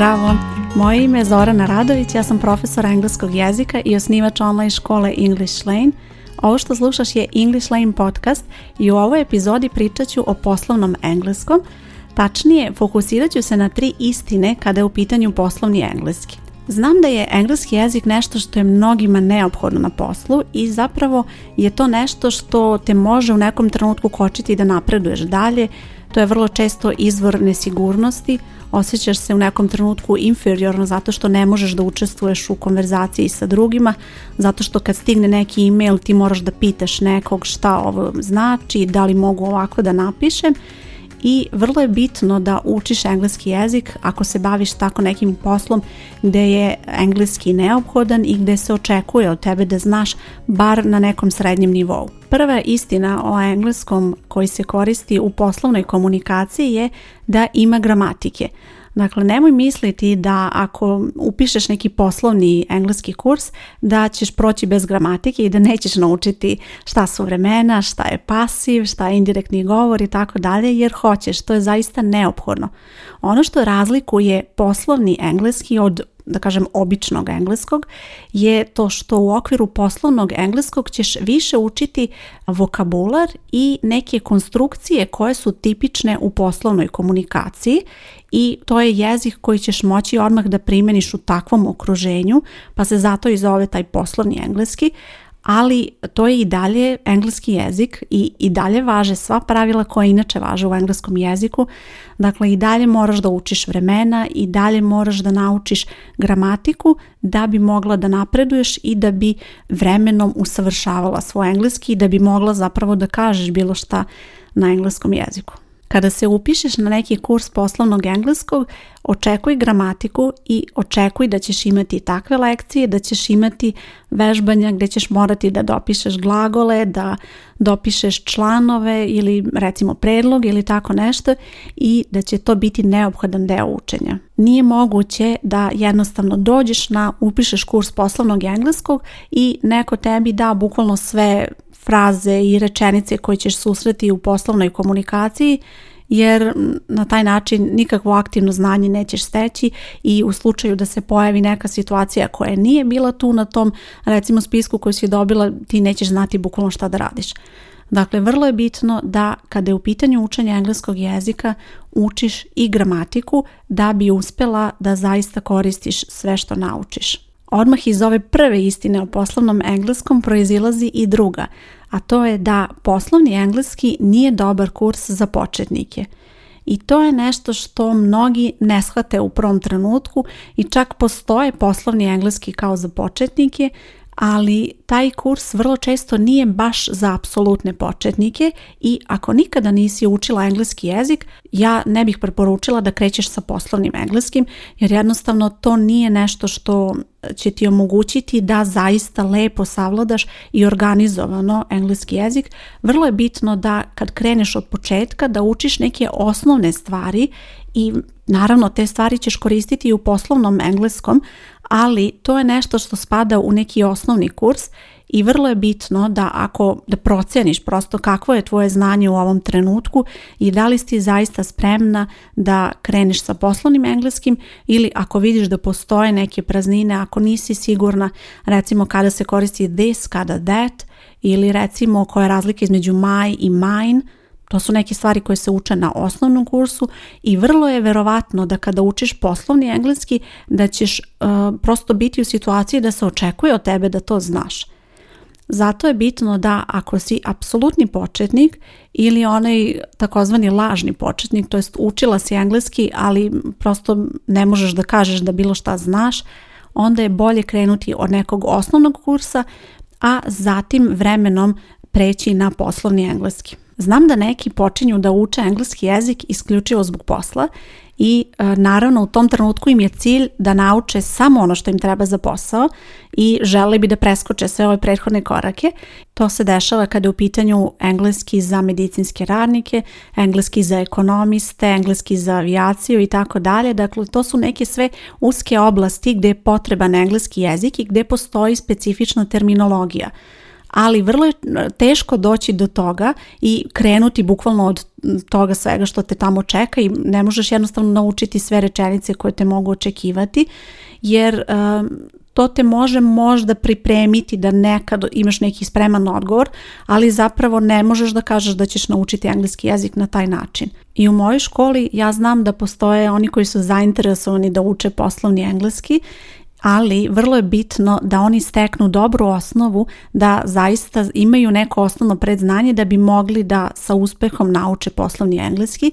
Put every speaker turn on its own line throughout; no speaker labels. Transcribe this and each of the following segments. Zdravo, moje ime je Zorana Radović, ja sam profesor engleskog jezika i osnivač online škole English Lane. Ovo što slušaš je English Lane podcast i u ovoj epizodi pričat ću o poslovnom engleskom. Tačnije, fokusirat ću se na tri istine kada je u pitanju poslovni engleski. Znam da je engleski jezik nešto što je mnogima neophodno na poslu i zapravo je to nešto što te može u nekom trenutku kočiti da napreduješ dalje, to je vrlo često izvor nesigurnosti, osjećaš se u nekom trenutku inferiorno zato što ne možeš da učestvuješ u konverzaciji sa drugima, zato što kad stigne neki email ti moraš da pitaš nekog šta ovo znači, da li mogu ovako da napišem i vrlo je bitno da učiš engleski jezik ako se baviš tako nekim poslom gdje je engleski neophodan i gdje se očekuje od tebe da znaš bar na nekom srednjem nivou. Prva istina o engleskom koji se koristi u poslovnoj komunikaciji je da ima gramatike. Dakle, nemoj misliti da ako upišeš neki poslovni engleski kurs da ćeš proći bez gramatike i da nećeš naučiti šta su vremena, šta je pasiv, šta je indirektni govor i tako dalje, jer hoćeš, to je zaista neophodno. Ono što razlikuje poslovni engleski od da kažem običnog engleskog je to što u okviru poslovnog engleskog ćeš više učiti vokabular i neke konstrukcije koje su tipične u poslovnoj komunikaciji i to je jezik koji ćeš moći odmah da primeniš u takvom okruženju, pa se zato i zove taj poslovni engleski, ali to je i dalje engleski jezik i, i dalje važe sva pravila koja inače važe u engleskom jeziku. Dakle, i dalje moraš da učiš vremena i dalje moraš da naučiš gramatiku da bi mogla da napreduješ i da bi vremenom usavršavala svoj engleski i da bi mogla zapravo da kažeš bilo šta na engleskom jeziku. Kada se upišeš na neki kurs poslovnog engleskog, očekuj gramatiku i očekuj da ćeš imati takve lekcije, da ćeš imati vežbanja gdje ćeš morati da dopišeš glagole, da dopišeš članove ili recimo predlog ili tako nešto i da će to biti neophodan deo učenja. Nije moguće da jednostavno dođeš na upišeš kurs poslovnog engleskog i neko tebi da bukvalno sve fraze i rečenice koje ćeš susreti u poslovnoj komunikaciji jer na taj način nikakvo aktivno znanje nećeš steći i u slučaju da se pojavi neka situacija koja nije bila tu na tom recimo spisku koju si dobila ti nećeš znati bukvalno šta da radiš. Dakle, vrlo je bitno da kada je u pitanju učenja engleskog jezika učiš i gramatiku da bi uspjela da zaista koristiš sve što naučiš. Odmah iz ove prve istine o poslovnom engleskom proizilazi i druga, a to je da poslovni engleski nije dobar kurs za početnike. I to je nešto što mnogi ne shvate u prvom trenutku i čak postoje poslovni engleski kao za početnike, ali taj kurs vrlo često nije baš za apsolutne početnike i ako nikada nisi učila engleski jezik, ja ne bih preporučila da krećeš sa poslovnim engleskim jer jednostavno to nije nešto što će ti omogućiti da zaista lepo savladaš i organizovano engleski jezik. Vrlo je bitno da kad kreneš od početka da učiš neke osnovne stvari i naravno te stvari ćeš koristiti i u poslovnom engleskom, ali to je nešto što spada u neki osnovni kurs i vrlo je bitno da ako da proceniš prosto kakvo je tvoje znanje u ovom trenutku i da li si zaista spremna da kreneš sa poslovnim engleskim ili ako vidiš da postoje neke praznine, ako nisi sigurna recimo kada se koristi this, kada that ili recimo koja je razlika između my i mine, to su neke stvari koje se uče na osnovnom kursu i vrlo je verovatno da kada učiš poslovni engleski da ćeš e, prosto biti u situaciji da se očekuje od tebe da to znaš. Zato je bitno da ako si apsolutni početnik ili onaj takozvani lažni početnik, to jest učila si engleski, ali prosto ne možeš da kažeš da bilo šta znaš, onda je bolje krenuti od nekog osnovnog kursa, a zatim vremenom preći na poslovni engleski. Znam da neki počinju da uče engleski jezik isključivo zbog posla i e, naravno u tom trenutku im je cilj da nauče samo ono što im treba za posao i žele bi da preskoče sve ove prethodne korake. To se dešava kada je u pitanju engleski za medicinske radnike, engleski za ekonomiste, engleski za avijaciju i tako dalje. Dakle, to su neke sve uske oblasti gdje je potreban engleski jezik i gdje postoji specifična terminologija ali vrlo je teško doći do toga i krenuti bukvalno od toga svega što te tamo čeka i ne možeš jednostavno naučiti sve rečenice koje te mogu očekivati jer ehm, to te može možda pripremiti da nekad imaš neki spreman odgovor, ali zapravo ne možeš da kažeš da ćeš naučiti engleski jezik na taj način. I u mojoj školi ja znam da postoje oni koji su zainteresovani da uče poslovni engleski ali vrlo je bitno da oni steknu dobru osnovu, da zaista imaju neko osnovno predznanje da bi mogli da sa uspehom nauče poslovni engleski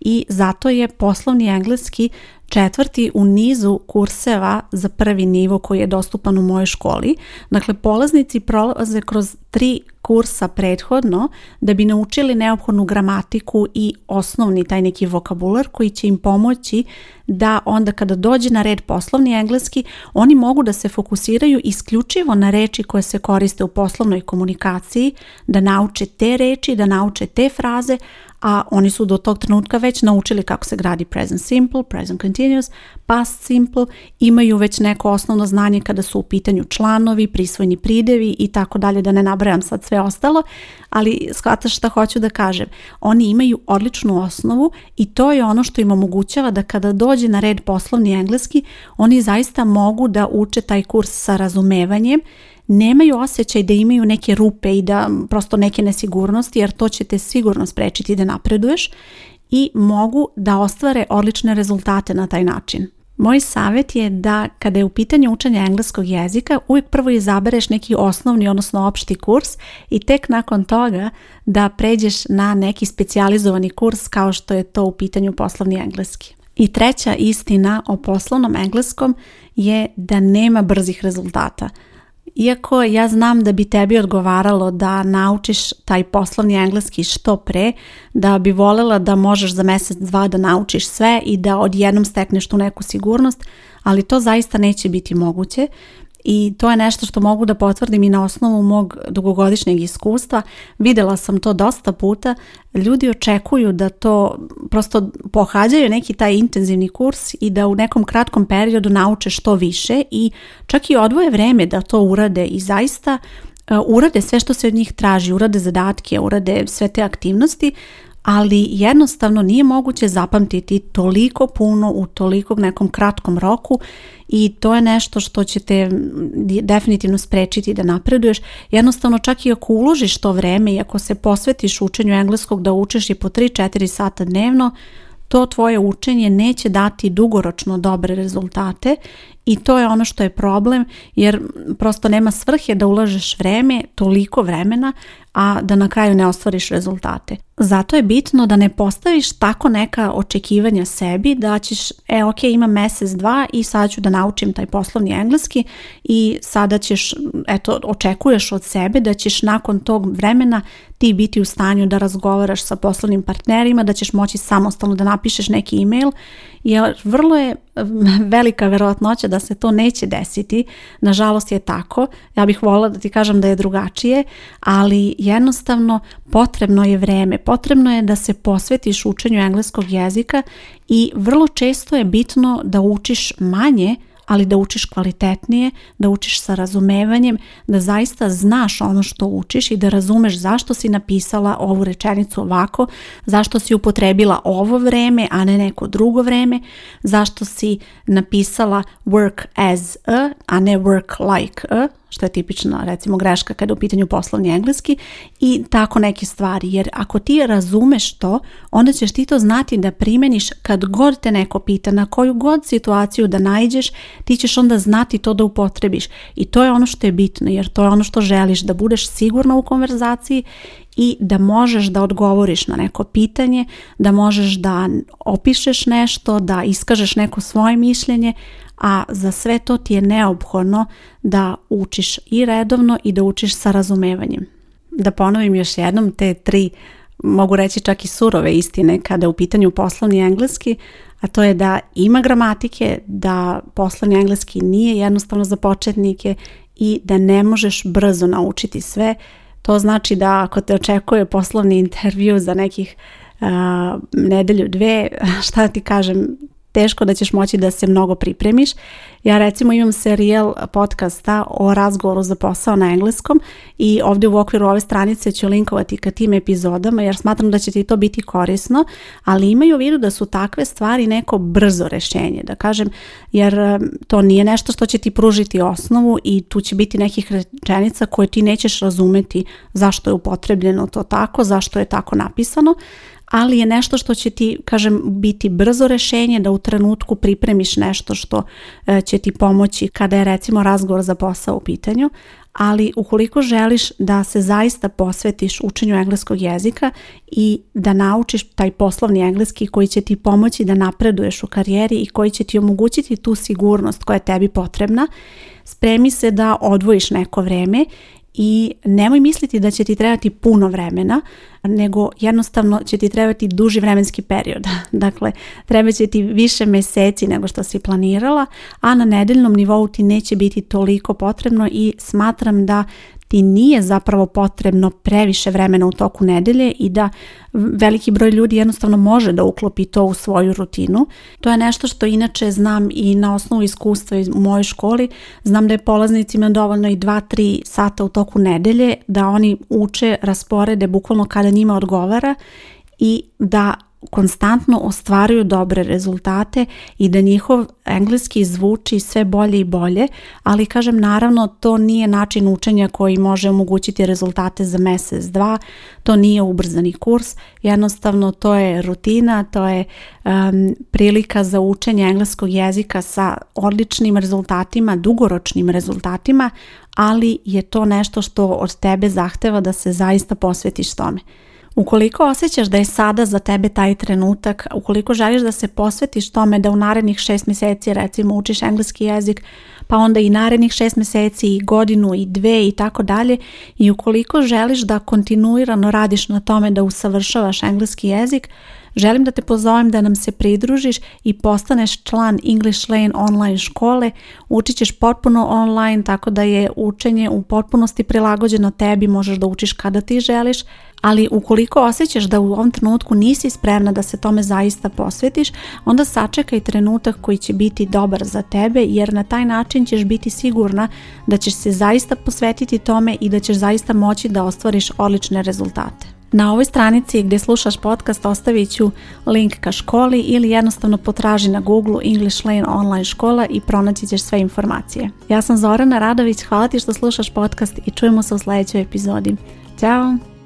i zato je poslovni engleski četvrti u nizu kurseva za prvi nivo koji je dostupan u mojoj školi. Dakle, polaznici prolaze kroz tri kursa prethodno da bi naučili neophodnu gramatiku i osnovni taj neki vokabular koji će im pomoći da onda kada dođe na red poslovni engleski, oni mogu da se fokusiraju isključivo na reči koje se koriste u poslovnoj komunikaciji, da nauče te reči, da nauče te fraze, a oni su do tog trenutka već naučili kako se gradi present simple, present continuous, past simple, imaju već neko osnovno znanje kada su u pitanju članovi, prisvojni pridevi i tako dalje, da ne nabrajam sad sve ostalo, ali shvataš šta hoću da kažem. Oni imaju odličnu osnovu i to je ono što im omogućava da kada dođe na red poslovni engleski, oni zaista mogu da uče taj kurs sa razumevanjem, nemaju osjećaj da imaju neke rupe i da prosto neke nesigurnosti jer to će te sigurno sprečiti da napreduješ i mogu da ostvare odlične rezultate na taj način. Moj savjet je da kada je u pitanju učenja engleskog jezika uvijek prvo izabereš neki osnovni odnosno opšti kurs i tek nakon toga da pređeš na neki specijalizovani kurs kao što je to u pitanju poslovni engleski. I treća istina o poslovnom engleskom je da nema brzih rezultata. Iako ja znam da bi tebi odgovaralo da naučiš taj poslovni engleski što pre, da bi volela da možeš za mjesec, dva da naučiš sve i da odjednom stekneš tu neku sigurnost, ali to zaista neće biti moguće i to je nešto što mogu da potvrdim i na osnovu mog dugogodišnjeg iskustva. Videla sam to dosta puta. Ljudi očekuju da to prosto pohađaju neki taj intenzivni kurs i da u nekom kratkom periodu nauče što više i čak i odvoje vreme da to urade i zaista e, urade sve što se od njih traži, urade zadatke, urade sve te aktivnosti ali jednostavno nije moguće zapamtiti toliko puno u toliko nekom kratkom roku i to je nešto što će te mm, definitivno sprečiti da napreduješ. Jednostavno čak i ako uložiš to vreme i ako se posvetiš učenju engleskog da učeš i po 3-4 sata dnevno, to tvoje učenje neće dati dugoročno dobre rezultate i to je ono što je problem jer prosto nema svrhe da ulažeš vreme, toliko vremena, a da na kraju ne ostvariš rezultate. Zato je bitno da ne postaviš tako neka očekivanja sebi da ćeš, e ok, imam mjesec, dva i sad ću da naučim taj poslovni engleski i sada ćeš, eto, očekuješ od sebe da ćeš nakon tog vremena ti biti u stanju da razgovaraš sa poslovnim partnerima, da ćeš moći samostalno da napišeš neki email, jer vrlo je velika verovatnoća da se to neće desiti. Nažalost je tako. Ja bih volila da ti kažem da je drugačije, ali jednostavno potrebno je vreme. Potrebno je da se posvetiš učenju engleskog jezika i vrlo često je bitno da učiš manje ali da učiš kvalitetnije, da učiš sa razumevanjem, da zaista znaš ono što učiš i da razumeš zašto si napisala ovu rečenicu ovako, zašto si upotrebila ovo vreme, a ne neko drugo vreme, zašto si napisala work as a, a ne work like a, što je tipična recimo greška kada je u pitanju poslovni engleski i tako neke stvari. Jer ako ti razumeš to, onda ćeš ti to znati da primeniš kad god te neko pita, na koju god situaciju da najđeš, ti ćeš onda znati to da upotrebiš. I to je ono što je bitno, jer to je ono što želiš, da budeš sigurno u konverzaciji i da možeš da odgovoriš na neko pitanje, da možeš da opišeš nešto, da iskažeš neko svoje mišljenje, a za sve to ti je neophodno da učiš i redovno i da učiš sa razumevanjem. Da ponovim još jednom te tri mogu reći čak i surove istine kada je u pitanju poslovni engleski, a to je da ima gramatike, da poslovni engleski nije jednostavno za početnike i da ne možeš brzo naučiti sve. To znači da ako te očekuje poslovni intervju za nekih uh, nedelju, dve, šta ti kažem, teško da ćeš moći da se mnogo pripremiš. Ja recimo imam serijel podcasta o razgovoru za posao na engleskom i ovdje u okviru ove stranice ću linkovati ka tim epizodama jer smatram da će ti to biti korisno, ali imaju u vidu da su takve stvari neko brzo rješenje, da kažem, jer to nije nešto što će ti pružiti osnovu i tu će biti nekih rečenica koje ti nećeš razumeti zašto je upotrebljeno to tako, zašto je tako napisano, ali je nešto što će ti, kažem, biti brzo rešenje da u trenutku pripremiš nešto što e, će ti pomoći kada je recimo razgovor za posao u pitanju, ali ukoliko želiš da se zaista posvetiš učenju engleskog jezika i da naučiš taj poslovni engleski koji će ti pomoći da napreduješ u karijeri i koji će ti omogućiti tu sigurnost koja je tebi potrebna, spremi se da odvojiš neko vrijeme i nemoj misliti da će ti trebati puno vremena, nego jednostavno će ti trebati duži vremenski period. Dakle, treba će ti više meseci nego što si planirala, a na nedeljnom nivou ti neće biti toliko potrebno i smatram da ti nije zapravo potrebno previše vremena u toku nedelje i da veliki broj ljudi jednostavno može da uklopi to u svoju rutinu. To je nešto što inače znam i na osnovu iskustva u mojoj školi. Znam da je polaznicima dovoljno i 2-3 sata u toku nedelje da oni uče rasporede bukvalno kada njima odgovara i da konstantno ostvaruju dobre rezultate i da njihov engleski zvuči sve bolje i bolje, ali kažem naravno to nije način učenja koji može omogućiti rezultate za mjesec, dva, to nije ubrzani kurs, jednostavno to je rutina, to je prilika za učenje engleskog jezika sa odličnim rezultatima, dugoročnim rezultatima, ali je to nešto što od tebe zahteva da se zaista posvetiš tome. Ukoliko osjećaš da je sada za tebe taj trenutak, ukoliko želiš da se posvetiš tome da u narednih šest mjeseci recimo učiš engleski jezik, pa onda i narednih šest mjeseci i godinu i dve i tako dalje i ukoliko želiš da kontinuirano radiš na tome da usavršavaš engleski jezik, Želim da te pozovem da nam se pridružiš i postaneš član English Lane online škole. Učit ćeš potpuno online tako da je učenje u potpunosti prilagođeno tebi, možeš da učiš kada ti želiš. Ali ukoliko osjećaš da u ovom trenutku nisi spremna da se tome zaista posvetiš, onda sačekaj trenutak koji će biti dobar za tebe jer na taj način način ćeš biti sigurna da ćeš se zaista posvetiti tome i da ćeš zaista moći da ostvariš odlične rezultate. Na ovoj stranici gdje slušaš podcast ostavit ću link ka školi ili jednostavno potraži na Google English Lane online škola i pronaći ćeš sve informacije. Ja sam Zorana Radović, hvala ti što slušaš podcast i čujemo se u sljedećoj epizodi. Ćao!